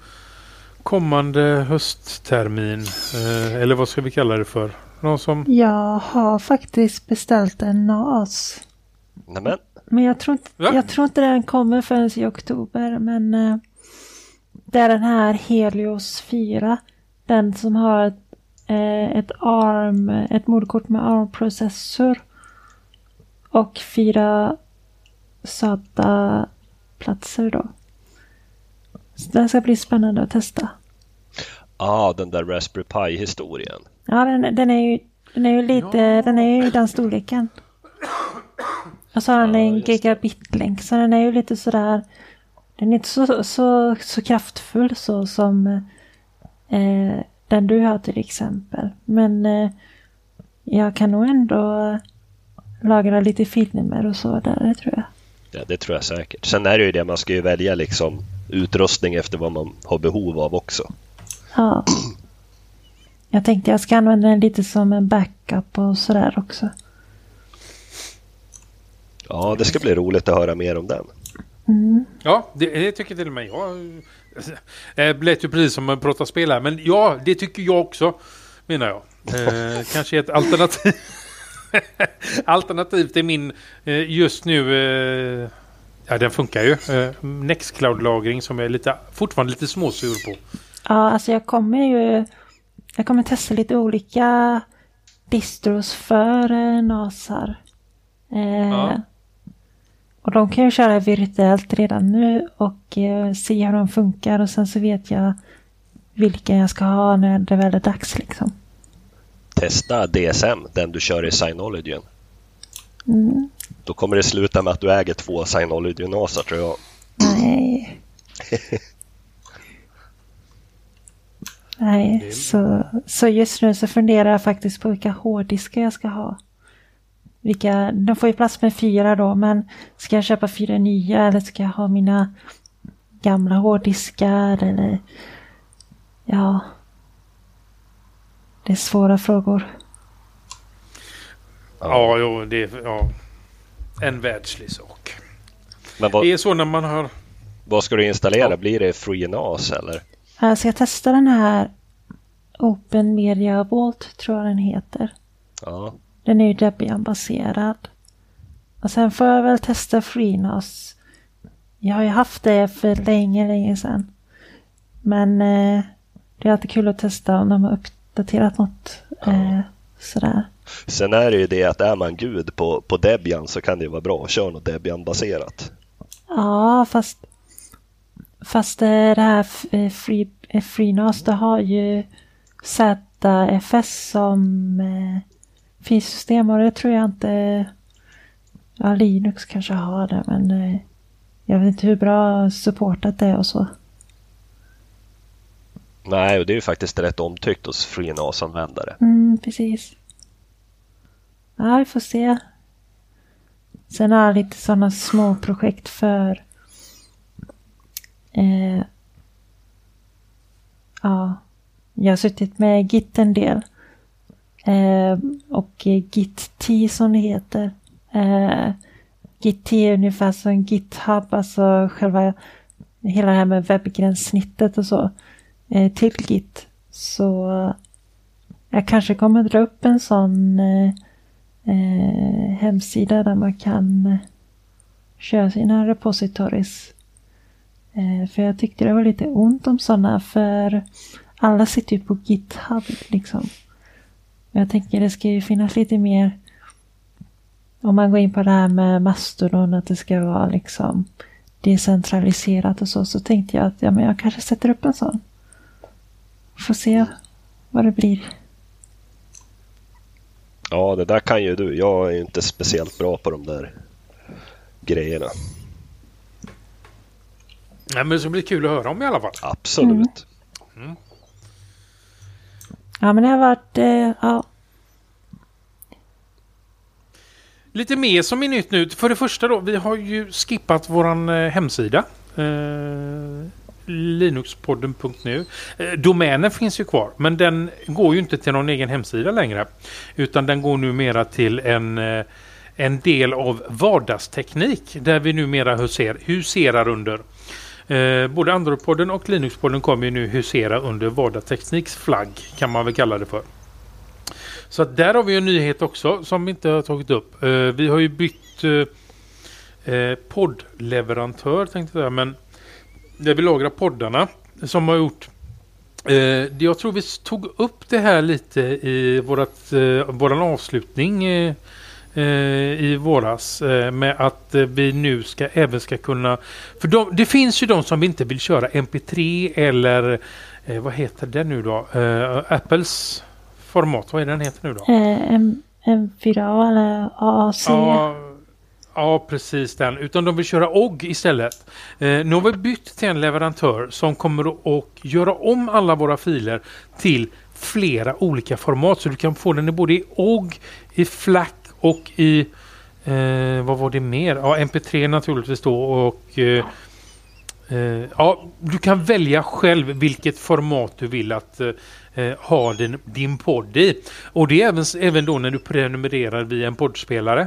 S1: kommande hösttermin? Eh, eller vad ska vi kalla det för? Någon som...
S2: Jag har faktiskt beställt en NAS.
S3: Nämen,
S2: Men jag tror inte,
S1: Va?
S2: jag tror inte den kommer förrän i oktober. Men eh, det är den här Helios 4. Den som har ett, eh, ett ARM, ett moderkort med ARM-processor. Och fyra SATA-platser då. Så den ska bli spännande att testa.
S3: ah, den där Raspberry Pi-historien.
S2: Ja, den, den är ju, den är ju lite,
S1: Ja.
S2: den är ju den storleken. Och så har den
S3: Ja,
S2: en
S3: det.
S2: gigabitlänk, så den är ju lite sådär, den är inte så, så, så kraftfull så som eh, den du har till exempel. Men eh, jag kan nog ändå lagra lite filmer och så där, det tror jag.
S3: Ja, det tror jag säkert. Sen är det ju det, man ska ju välja liksom utrustning efter vad man har behov av också.
S2: Ja. Jag tänkte jag ska använda den lite som en backup och sådär också.
S3: Ja, det ska bli roligt att höra mer om den.
S2: Mm.
S1: Ja, det, det tycker till och med jag. Det lät ju precis som man pratar spel här. Men ja, det tycker jag också. Menar jag. Eh, kanske ett alternativ. alternativ till min eh, just nu. Eh, ja, den funkar ju. Eh, Nextcloud-lagring som jag är lite, fortfarande lite småsur på.
S2: Ja, alltså jag kommer ju... Jag kommer testa lite olika distros för NASar.
S1: Ja.
S2: Och de kan jag köra virtuellt redan nu och eh, se hur de funkar och sen så vet jag vilka jag ska ha när det väl är dags liksom.
S3: Testa DSM, den du kör i Synologyn.
S2: Mm.
S3: Då kommer det sluta med att du äger två Synology-nasar tror jag.
S2: Nej. Nej, så, så just nu så funderar jag faktiskt på vilka hårddiskar jag ska ha. Vilka, de får ju plats med fyra då, men ska jag köpa fyra nya eller ska jag ha mina gamla hårddiskar eller ja. Det är svåra frågor.
S1: Ja, jo, det är ja, en världslig sak.
S3: Men vad,
S1: Det är så när man har...
S3: vad ska du installera?
S1: Ja.
S3: Blir det FreeNAS eller?
S2: Jag ska testa den här Open Media Vault tror jag den heter.
S3: Ja,
S2: Den är ju Debian-baserad. Och sen får jag väl testa FreeNAS. Jag har ju haft det för länge, länge sedan. Men eh, det är alltid kul att testa om de har uppdaterat något. Eh, sådär.
S3: Sen är det ju det att är man gud på, på Debian så kan det ju vara bra att köra något Debian-baserat.
S2: Ja, fast, fast eh, det här eh, Free, eh, FreeNAS det har ju ZFS som eh, filsystem och det tror jag inte Ja, Linux kanske har det men eh, jag vet inte hur bra supportat det är och så.
S3: Nej, och det är ju faktiskt rätt omtyckt hos FreeNAS-användare.
S2: Mm, precis. Ja, vi får se. Sen har jag lite sådana små projekt för eh, Ja, jag har suttit med Git en del. Eh, och Git-T som det heter. Eh, Git-T är ungefär som GitHub, alltså själva hela det här med webbgränssnittet och så. Eh, till Git. Så jag kanske kommer dra upp en sån eh, eh hemsida där man kan eh, köra sina repositories. Eh, för jag tyckte det var lite ont om sådana för alla sitter ju på GitHub liksom. Jag tänker det ska ju finnas lite mer om man går in på det här med Mastodon att det ska vara liksom decentraliserat och så så tänkte jag att ja, men jag kanske sätter upp en sån. Får se vad det blir.
S3: Ja, det där kan ju du. Jag är inte speciellt bra på de där grejerna.
S1: Nej, men det ska bli kul att höra om i alla fall.
S3: Absolut.
S2: Ja men det har varit, eh, ja.
S1: Lite mer som är nytt nu. För det första då, vi har ju skippat våran eh, hemsida. Eh, Linuxpodden.nu. Eh, domänen finns ju kvar, men den går ju inte till någon egen hemsida längre. Utan den går numera till en, eh, en del av vardagsteknik där vi numera huser, huserar under. Eh, både Androidpodden och Linuxpodden kommer ju nu husera under vardagstekniks flagg kan man väl kalla det för. Så att där har vi en nyhet också som vi inte har tagit upp. Eh, vi har ju bytt eh, eh poddleverantör tänkte jag säga, men där vi lagrar poddarna som har gjort eh, jag tror vi tog upp det här lite i vårat, eh, våran avslutning eh, eh, i våras eh, med att eh, vi nu ska även ska kunna för de, det finns ju de som inte vill köra MP3 eller vad heter det nu då? Apples format, vad är den heter nu då?
S2: Eh, M, M4A eller AAC.
S1: Ja, ja, precis den. Utan de vill köra OGG istället. Eh, nu har vi bytt till en leverantör som kommer att göra om alla våra filer till flera olika format. Så du kan få den i både i OGG, i FLAC och i eh, vad var det mer? Ja, MP3 naturligtvis då och eh, Eh, ja, du kan välja själv vilket format du vill att eh, eh ha din, din podd i. Och det är även, även då när du prenumererar via en poddspelare.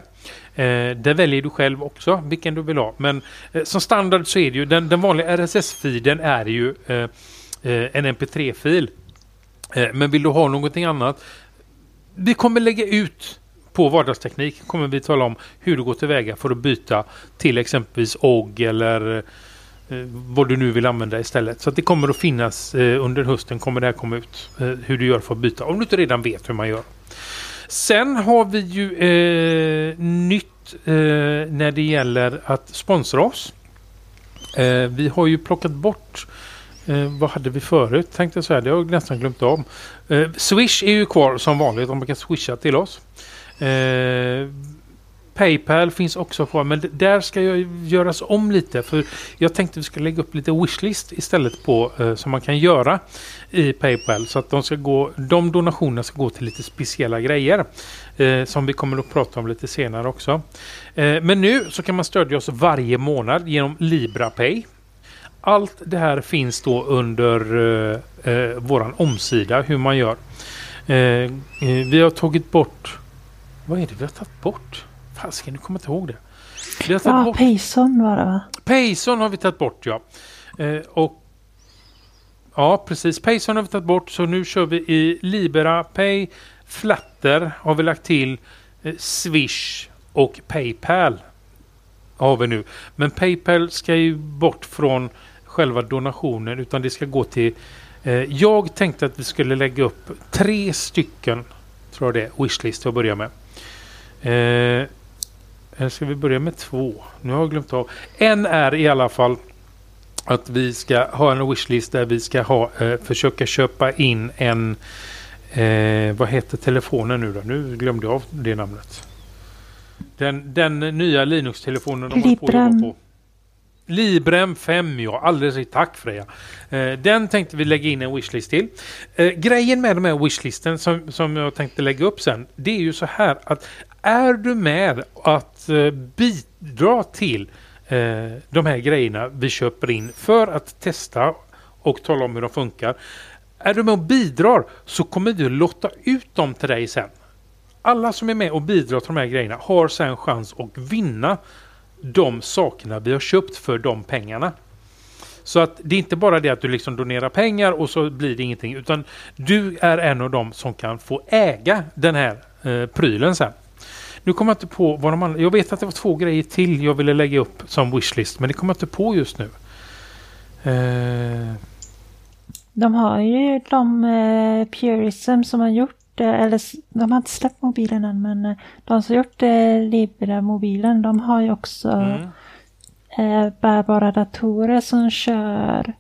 S1: Eh, där väljer du själv också vilken du vill ha. Men eh, som standard så är det ju den, den vanliga RSS-feeden är ju eh, eh en MP3-fil. Eh, men vill du ha någonting annat? Vi kommer lägga ut på vardagsteknik kommer vi tala om hur du går tillväga för att byta till exempelvis OGG eller eh, Eh, vad du nu vill använda istället. Så att det kommer att finnas eh, under hösten kommer det här komma ut eh, hur du gör för att byta om du inte redan vet hur man gör. Sen har vi ju eh, nytt eh, när det gäller att sponsra oss. Eh, vi har ju plockat bort Eh, vad hade vi förut? Tänkte jag säga. Det har jag nästan glömt om. Eh, Swish är ju kvar som vanligt om man kan swisha till oss. Eh, Paypal finns också kvar men där ska jag göras om lite för jag tänkte vi ska lägga upp lite wishlist istället på eh, som man kan göra i Paypal så att de ska gå de donationerna ska gå till lite speciella grejer eh, som vi kommer att prata om lite senare också. Eh, men nu så kan man stödja oss varje månad genom LibraPay. Allt det här finns då under eh, eh, våran omsida hur man gör. Eh, eh, vi har tagit bort... Vad är det vi har tagit bort? Fasiken, nu kommer jag inte ihåg det. Vi har
S2: Ja,
S1: bort...
S2: Payson var det va?
S1: Payson har vi tagit bort ja. Eh, och Ja, precis. Payson har vi tagit bort så nu kör vi i Libera Pay. Flatter har vi lagt till. Eh, Swish och Paypal har vi nu. Men Paypal ska ju bort från själva donationen utan det ska gå till eh, jag tänkte att vi skulle lägga upp tre stycken tror jag det är, wishlist att börja med. Eh, eller ska vi börja med två? Nu har jag glömt av. En är i alla fall att vi ska ha en wishlist där vi ska ha, eh, försöka köpa in en eh, vad heter telefonen nu då? Nu glömde jag av det namnet. Den, den nya Linux-telefonen de håller på
S2: Librem.
S1: på. Librem 5 ja, alldeles rätt. Tack Freja. Eh, den tänkte vi lägga in en wishlist till. Eh, grejen med de här wishlisten som, som jag tänkte lägga upp sen. Det är ju så här att är du med att Eh, bidra till eh, de här grejerna vi köper in för att testa och tala om hur de funkar. Är du med och bidrar så kommer vi att lotta ut dem till dig sen. Alla som är med och bidrar till de här grejerna har sen chans att vinna de sakerna vi har köpt för de pengarna. Så att det är inte bara det att du liksom donerar pengar och så blir det ingenting utan du är en av dem som kan få äga den här eh, prylen sen. Nu kommer jag inte på vad de andra... Jag vet att det var två grejer till jag ville lägga upp som wishlist men det kommer jag inte på just nu. Eh,
S2: De har ju de eh, Purism som har gjort det, eller de har inte släppt mobilen än men eh, de som har gjort eh, Libra-mobilen de har ju också
S1: mm.
S2: eh, bärbara datorer som kör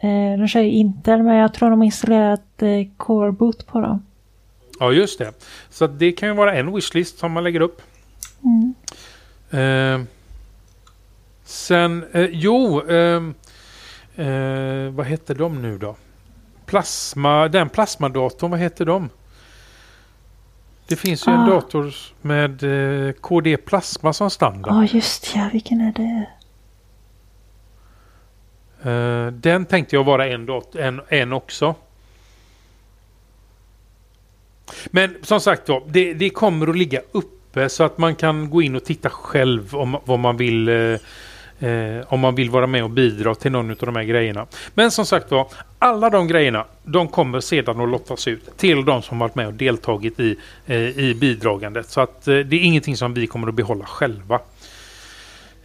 S2: eh, de kör ju Intel men jag tror de har installerat eh, Core Boot på dem.
S1: Ja, just det. Så det kan ju vara en wishlist som man lägger upp.
S2: Mm.
S1: Eh, sen, eh, jo, ehm, eh, vad heter de nu då? Plasma, den plasmadatorn, vad heter de? Det finns ju en
S2: Ah.
S1: dator med eh, KD Plasma som standard.
S2: Ja just ja, vilken är det?
S1: Eh, den tänkte jag vara en, en, en också. Men som sagt då, det, det kommer att ligga uppe så att man kan gå in och titta själv om vad man vill eh, eh om man vill vara med och bidra till någon av de här grejerna. Men som sagt var, alla de grejerna de kommer sedan att lottas ut till de som varit med och deltagit i, eh, i bidragandet. Så att eh, det är ingenting som vi kommer att behålla själva.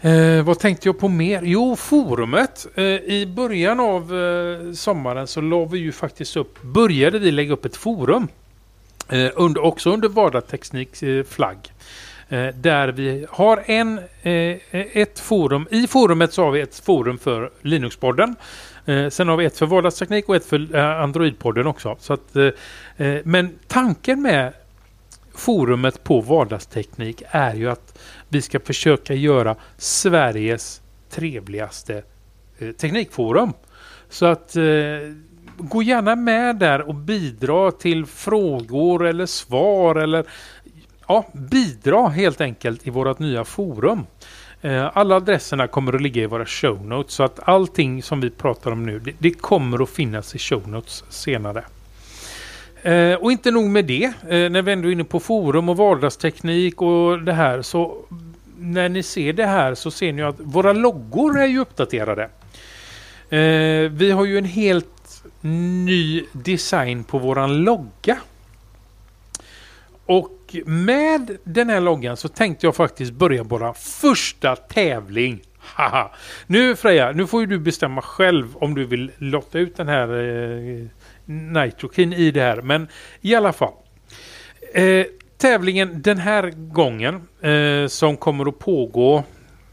S1: Eh, vad tänkte jag på mer? Jo, forumet. Eh, I början av eh, sommaren så la vi ju faktiskt upp, började vi lägga upp ett forum. Eh, under, också under Vardagstekniks eh, flagg. Eh, där vi har en, eh, ett forum. I forumet så har vi ett forum för Linuxpodden. Eh, sen har vi ett för Vardagsteknik och ett för eh, Androidpodden också. Så att, eh, eh men tanken med forumet på Vardagsteknik är ju att vi ska försöka göra Sveriges trevligaste eh, teknikforum. Så att eh, gå gärna med där och bidra till frågor eller svar eller ja, bidra helt enkelt i vårt nya forum. Eh, alla adresserna kommer att ligga i våra show notes så att allting som vi pratar om nu det, det kommer att finnas i show notes senare. Eh, och inte nog med det, eh, när vi ändå är inne på forum och vardagsteknik och det här så när ni ser det här så ser ni att våra loggor är ju uppdaterade. Eh, vi har ju en helt ny design på våran logga. Och med den här loggan så tänkte jag faktiskt börja vår första tävling. Haha. Nu Freja, nu får ju du bestämma själv om du vill lotta ut den här eh, Nitrokin i det här. Men i alla fall. Eh, tävlingen den här gången eh, som kommer att pågå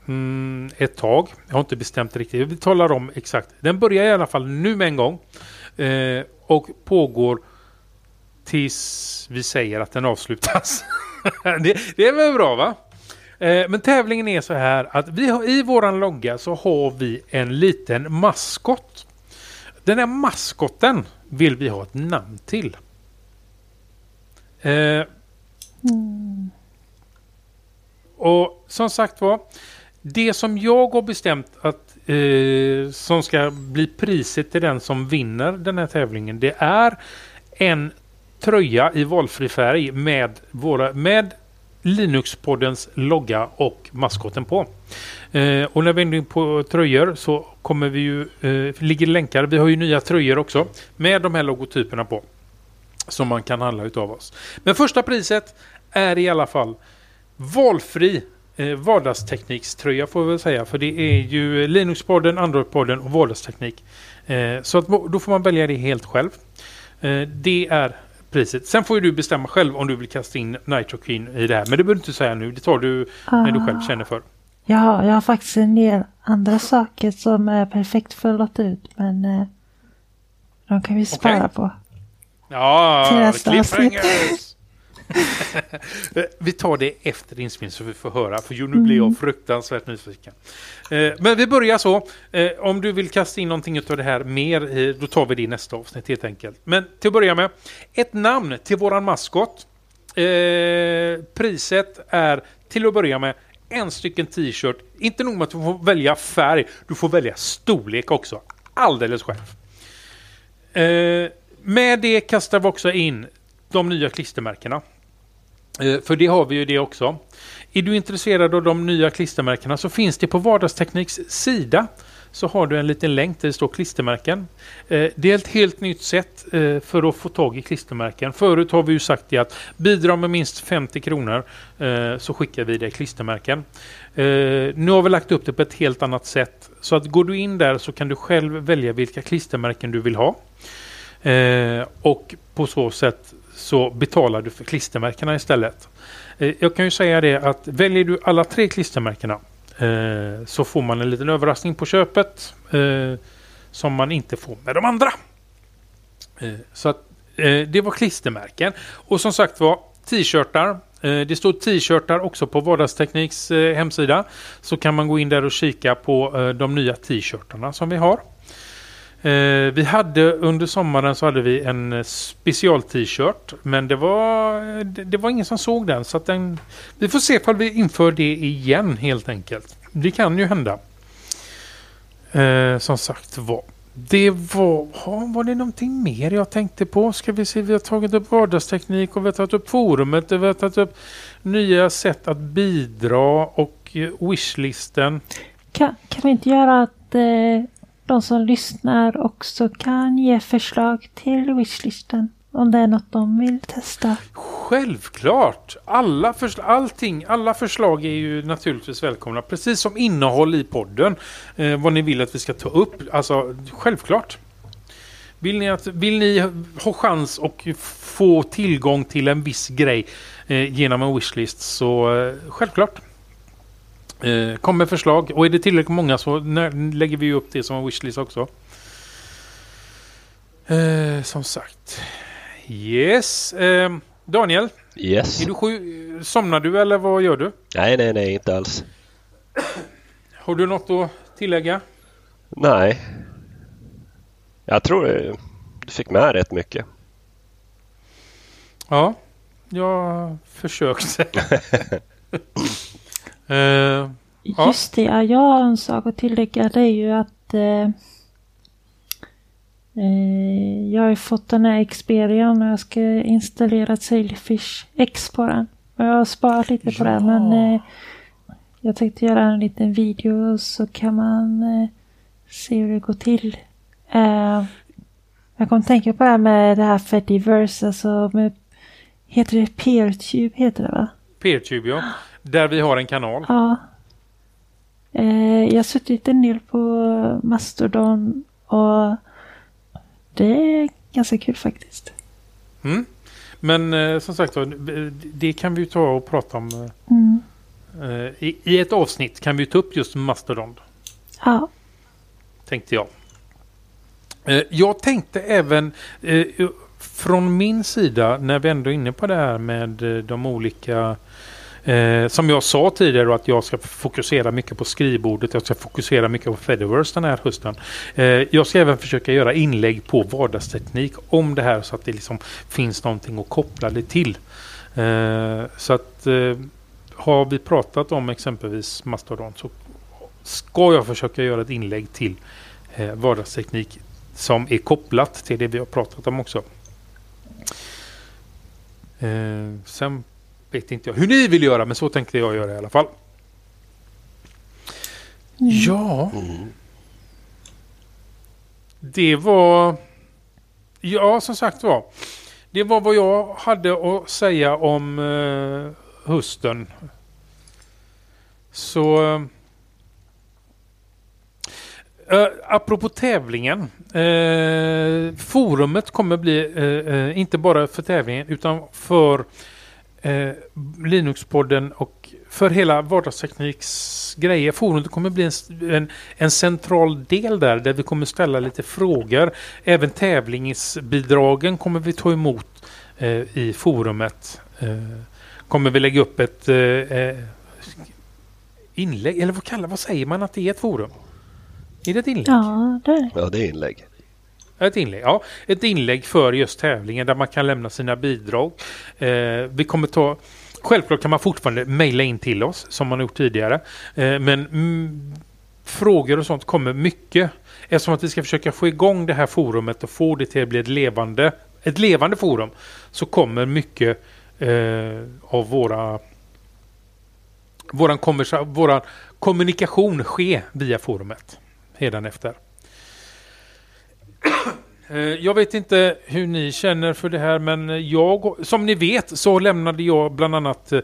S1: mm, ett tag. Jag har inte bestämt riktigt. Vi talar om exakt. Den börjar i alla fall nu med en gång. Eh, och pågår tills vi säger att den avslutas. det, det är väl bra va? Eh, Men tävlingen är så här att vi har, i våran logga så har vi en liten maskot. Den här maskotten vill vi ha ett namn till. Eh, Och som sagt var, det som jag har bestämt att eh, som ska bli priset till den som vinner den här tävlingen, det är en tröja i valfri färg med, våra, med Linuxpoddens logga och maskoten på. Eh, och när vi är inne på tröjor så kommer vi ju, eh, ligger länkar, vi har ju nya tröjor också med de här logotyperna på. Som man kan handla utav oss. Men första priset är i alla fall valfri eh, vardagsteknikströja får vi väl säga. För det är ju Linux-podden, Android-podden och vardagsteknik. Eh, så att, då får man välja det helt själv. Eh, det är priset. Sen får du bestämma själv om du vill kasta in Nitro Queen i det här. Men det behöver du inte säga nu. Det tar du när du själv känner för.
S2: Ja, jag har faktiskt en del andra saker som är perfekt för att låta ut. Men eh, de kan vi spara
S1: Okej.
S2: på.
S1: Ja, cliffhangers! vi tar det efter inspelningen så vi får höra. För nu blir jag fruktansvärt nyfiken. Eh, men vi börjar så. Eh, om du vill kasta in någonting av det här mer, eh, då tar vi det i nästa avsnitt helt enkelt. Men till att börja med, ett namn till våran maskot. Eh, priset är till att börja med en stycken t-shirt. Inte nog med att du får välja färg, du får välja storlek också. Alldeles själv. Eh, med det kastar vi också in de nya klistermärkena. Eh, för det har vi ju det också. Är du intresserad av de nya klistermärkena så finns det på Vardagstekniks sida så har du en liten länk där det står klistermärken. Eh, det är ett helt nytt sätt eh, för att få tag i klistermärken. Förut har vi ju sagt det att bidra med minst 50 kronor så skickar vi dig klistermärken. Nu har vi lagt upp det på ett helt annat sätt. Så att går du in där så kan du själv välja vilka klistermärken du vill ha. Och på så sätt så betalar du för klistermärkena istället. Eh, jag kan ju säga det att väljer du alla tre klistermärkena eh, så får man en liten överraskning på köpet eh, som man inte får med de andra. Eh, så att eh, det var klistermärken. Och som sagt var t-shirtar. Eh, det står t-shirtar också på Vardagstekniks eh, hemsida. Så kan man gå in där och kika på eh, de nya t-shirtarna som vi har. Eh, vi hade under sommaren så hade vi en eh, special t-shirt. Men det var, eh, det, det var ingen som såg den. Så att den, vi får se ifall vi inför det igen helt enkelt. Det kan ju hända. Eh, som sagt var. Det var, var det någonting mer jag tänkte på? Ska vi se, vi har tagit upp vardagsteknik och vi har tagit upp forumet. och Vi har tagit upp nya sätt att bidra och eh, wishlisten.
S2: Kan, kan vi inte göra att eh, de som lyssnar också kan ge förslag till wishlisten? Om det är något de vill testa.
S1: Självklart! Alla, försl allting, alla förslag är ju naturligtvis välkomna. Precis som innehåll i podden. Eh, vad ni vill att vi ska ta upp. Alltså, självklart. Vill ni, att, vill ni ha chans och få tillgång till en viss grej eh, genom en wishlist så eh, självklart. Eh, kom med förslag och är det tillräckligt många så lägger vi upp det som en wishlist också. Eh, som sagt. Yes. Eh, Daniel,
S3: Yes.
S1: är du sju, somnar du eller vad gör du?
S3: Nej, nej, nej, inte alls.
S1: Har du något att tillägga?
S3: Nej. Jag tror eh, du fick med rätt mycket.
S1: Ja, jag försökte. Ja.
S2: Just det, ja, jag har en sak att tillägga. Det är ju att eh, eh, jag har ju fått den här Xperian och jag ska installera Sailfish X på den. Och jag har sparat lite på
S1: Ja.
S2: den men eh, jag tänkte göra en liten video så kan man eh, se hur det går till. Jag kom tänka på det här med det här Fediverse, alltså med, heter det PeerTube heter det va?
S1: Peertube ja. Där vi har en kanal.
S2: Ja. Eh, jag har suttit en del på Mastodon och det är ganska kul faktiskt.
S1: Mm. Men eh, som sagt det kan vi ju ta och prata om. eh,
S2: Mm.
S1: Eh, i, I ett avsnitt kan vi ta upp just Mastodon.
S2: Ja.
S1: Tänkte jag. Jag tänkte även, från min sida, när vi ändå är inne på det här med de olika Eh, som jag sa tidigare att jag ska fokusera mycket på skrivbordet. Jag ska fokusera mycket på Fediverse den här hösten. Eh, jag ska även försöka göra inlägg på vardagsteknik om det här så att det liksom finns någonting att koppla det till. Eh, så att eh, har vi pratat om exempelvis Mastodon så ska jag försöka göra ett inlägg till eh, vardagsteknik som är kopplat till det vi har pratat om också. Eh, sen vet inte jag hur ni vill göra men så tänkte jag göra i alla fall. Mm. Ja. Mm. Det var... Ja, som sagt var. Det var vad jag hade att säga om eh, hösten. Så... Uh, apropå tävlingen. Uh, forumet kommer bli, uh, inte bara för tävlingen utan för uh, Linux-podden och för hela vardagstekniks grejer. Forumet kommer bli en, en, en, central del där, där vi kommer ställa lite frågor. Även tävlingsbidragen kommer vi ta emot i forumet. kommer vi lägga upp ett inlägg, eller vad kallar vad säger man att det är ett forum? Är det ett inlägg?
S2: Ja, det är
S3: Ja, det är inlägg.
S1: Ett inlägg, ja. Ett inlägg för just tävlingen där man kan lämna sina bidrag. Eh, vi kommer ta... Självklart kan man fortfarande mejla in till oss som man gjort tidigare. Eh, men mm, frågor och sånt kommer mycket. Eftersom att vi ska försöka få igång det här forumet och få det till att bli ett levande, ett levande forum så kommer mycket eh, av våra våran, våran kommunikation ske via forumet efter. Eh, jag vet inte hur ni känner för det här men jag, som ni vet så lämnade jag bland annat eh,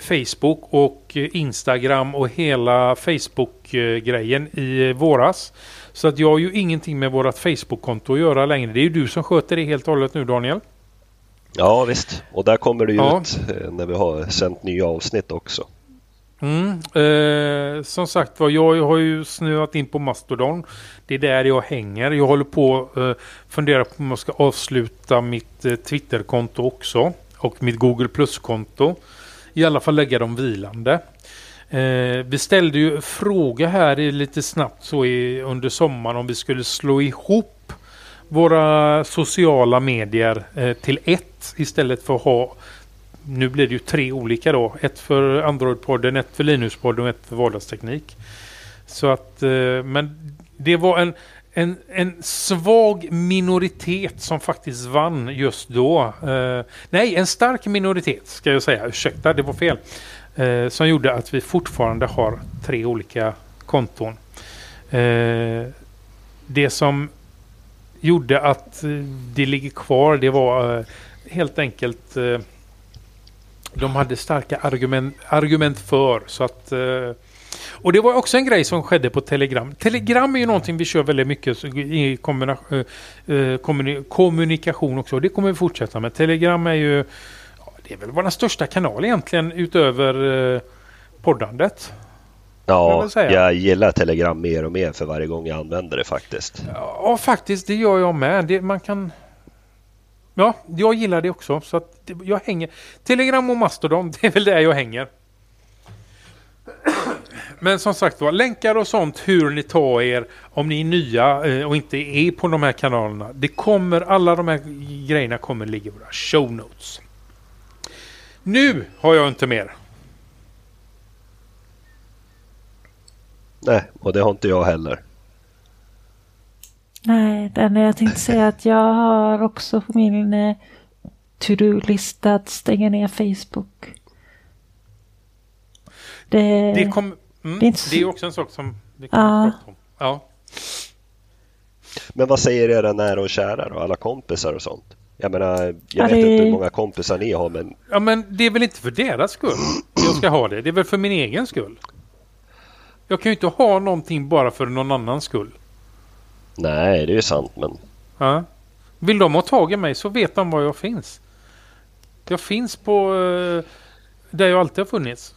S1: Facebook och Instagram och hela Facebook-grejen i våras. Så att jag har ju ingenting med vårt Facebook-konto att göra längre. Det är ju du som sköter det helt och hållet nu Daniel.
S3: Ja visst, och där kommer det ju ja. ut eh, när vi har sänt nya avsnitt också.
S1: Mm, eh, som sagt var, jag har ju snöat in på Mastodon. Det är där jag hänger. Jag håller på att eh, fundera på om jag ska avsluta mitt eh, Twitterkonto också. Och mitt Google Plus-konto. I alla fall lägga dem vilande. Eh, vi ställde ju fråga här lite snabbt så i, under sommaren om vi skulle slå ihop våra sociala medier eh, till ett istället för att ha nu blir det ju tre olika då. Ett för Android-podden, ett för Linus-podden och ett för vardagsteknik. Så att, eh, men det var en, en, en svag minoritet som faktiskt vann just då. Eh, nej, en stark minoritet ska jag säga. Ursäkta, det var fel. Eh, som gjorde att vi fortfarande har tre olika konton. det som gjorde att det ligger kvar det var helt enkelt de hade starka argument, argument för. Så att, eh, och det var också en grej som skedde på Telegram. Telegram är ju någonting vi kör väldigt mycket i eh, eh, kommunikation också. Det kommer vi fortsätta med. Telegram är ju det är väl vår största kanal egentligen utöver poddandet.
S3: Ja, jag, jag gillar Telegram mer och mer för varje gång jag använder det faktiskt.
S1: Ja, faktiskt. Det gör jag med. Det, man kan Ja, jag gillar det också. Så att jag hänger. Telegram och Mastodon, det är väl där jag hänger. Men som sagt var, länkar och sånt hur ni tar er om ni är nya eh, och inte är på de här kanalerna. Det kommer, alla de här grejerna kommer ligga i våra show notes. Nu har jag inte mer.
S3: Nej, och det har inte jag heller.
S2: Nej, den jag tänkte säga att jag har också på min eh, to-do-lista att stänga ner Facebook.
S1: Det, det, kom, mm, det, är, så... det är också en sak som vi kan ja. prata om. Ja.
S3: Men vad säger era nära och kära då, alla kompisar och sånt? Jag menar, jag ja, vet inte hur många kompisar ni har men...
S1: Ja men det är väl inte för deras skull jag ska ha det. Det är väl för min egen skull. Jag kan ju inte ha någonting bara för någon annans skull.
S3: Nej, det är ju sant men...
S1: Ja. Vill de ha tag i mig så vet de var jag finns. Jag finns på uh, där jag alltid har funnits.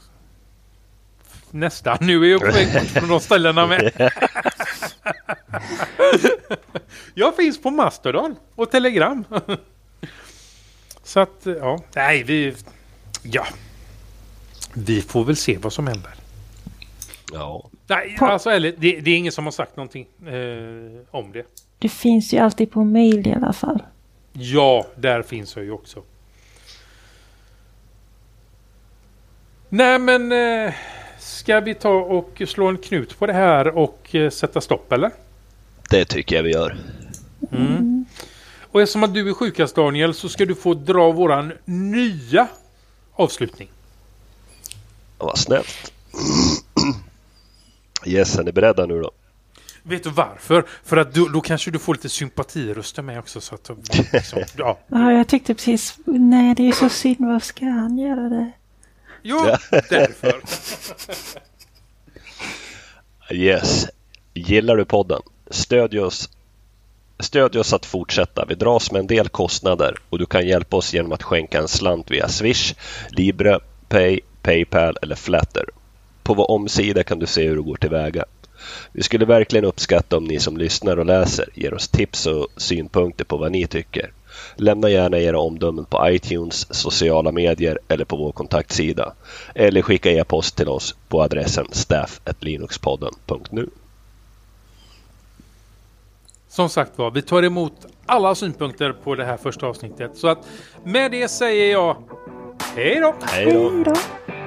S1: Nästan. Nu är jag på väg bort från de ställena med. jag finns på Mastodon och Telegram. Så att, ja. Nej, vi... Ja. Vi får väl se vad som händer.
S3: Ja.
S1: Nej,
S2: På-
S1: alltså ärligt, det, det är ingen som har sagt någonting eh, om det.
S2: Det finns ju alltid på mail i alla fall.
S1: Ja, där finns jag ju också. Nej, men eh, ska vi ta och slå en knut på det här och eh, sätta stopp eller?
S3: Det tycker jag vi gör.
S1: Och eftersom att du är sjukast Daniel så ska du få dra våran nya avslutning.
S3: Vad snällt. Yes, är ni beredda nu då?
S1: Vet du varför? För att du, då kanske du får lite sympatiröster med också. Så att, liksom, ja.
S2: Ja, jag tyckte precis, nej det är så synd, vad ska han göra det?
S1: Jo, därför.
S3: Yes. Gillar du podden? Stödj oss. Stödj oss att fortsätta. Vi dras med en del kostnader och du kan hjälpa oss genom att skänka en slant via Swish, Libre, Pay, Paypal eller Flatter. På vår omsida kan du se hur du går tillväga. Vi skulle verkligen uppskatta om ni som lyssnar och läser ger oss tips och synpunkter på vad ni tycker. Lämna gärna era omdömen på iTunes, sociala medier eller på vår kontaktsida. Eller skicka e-post till oss på adressen staff.linuxpodden.nu.
S1: Som sagt var, vi tar emot alla synpunkter på det här första avsnittet. Så att med det säger jag hej då!
S3: Hej då!
S2: Hej då!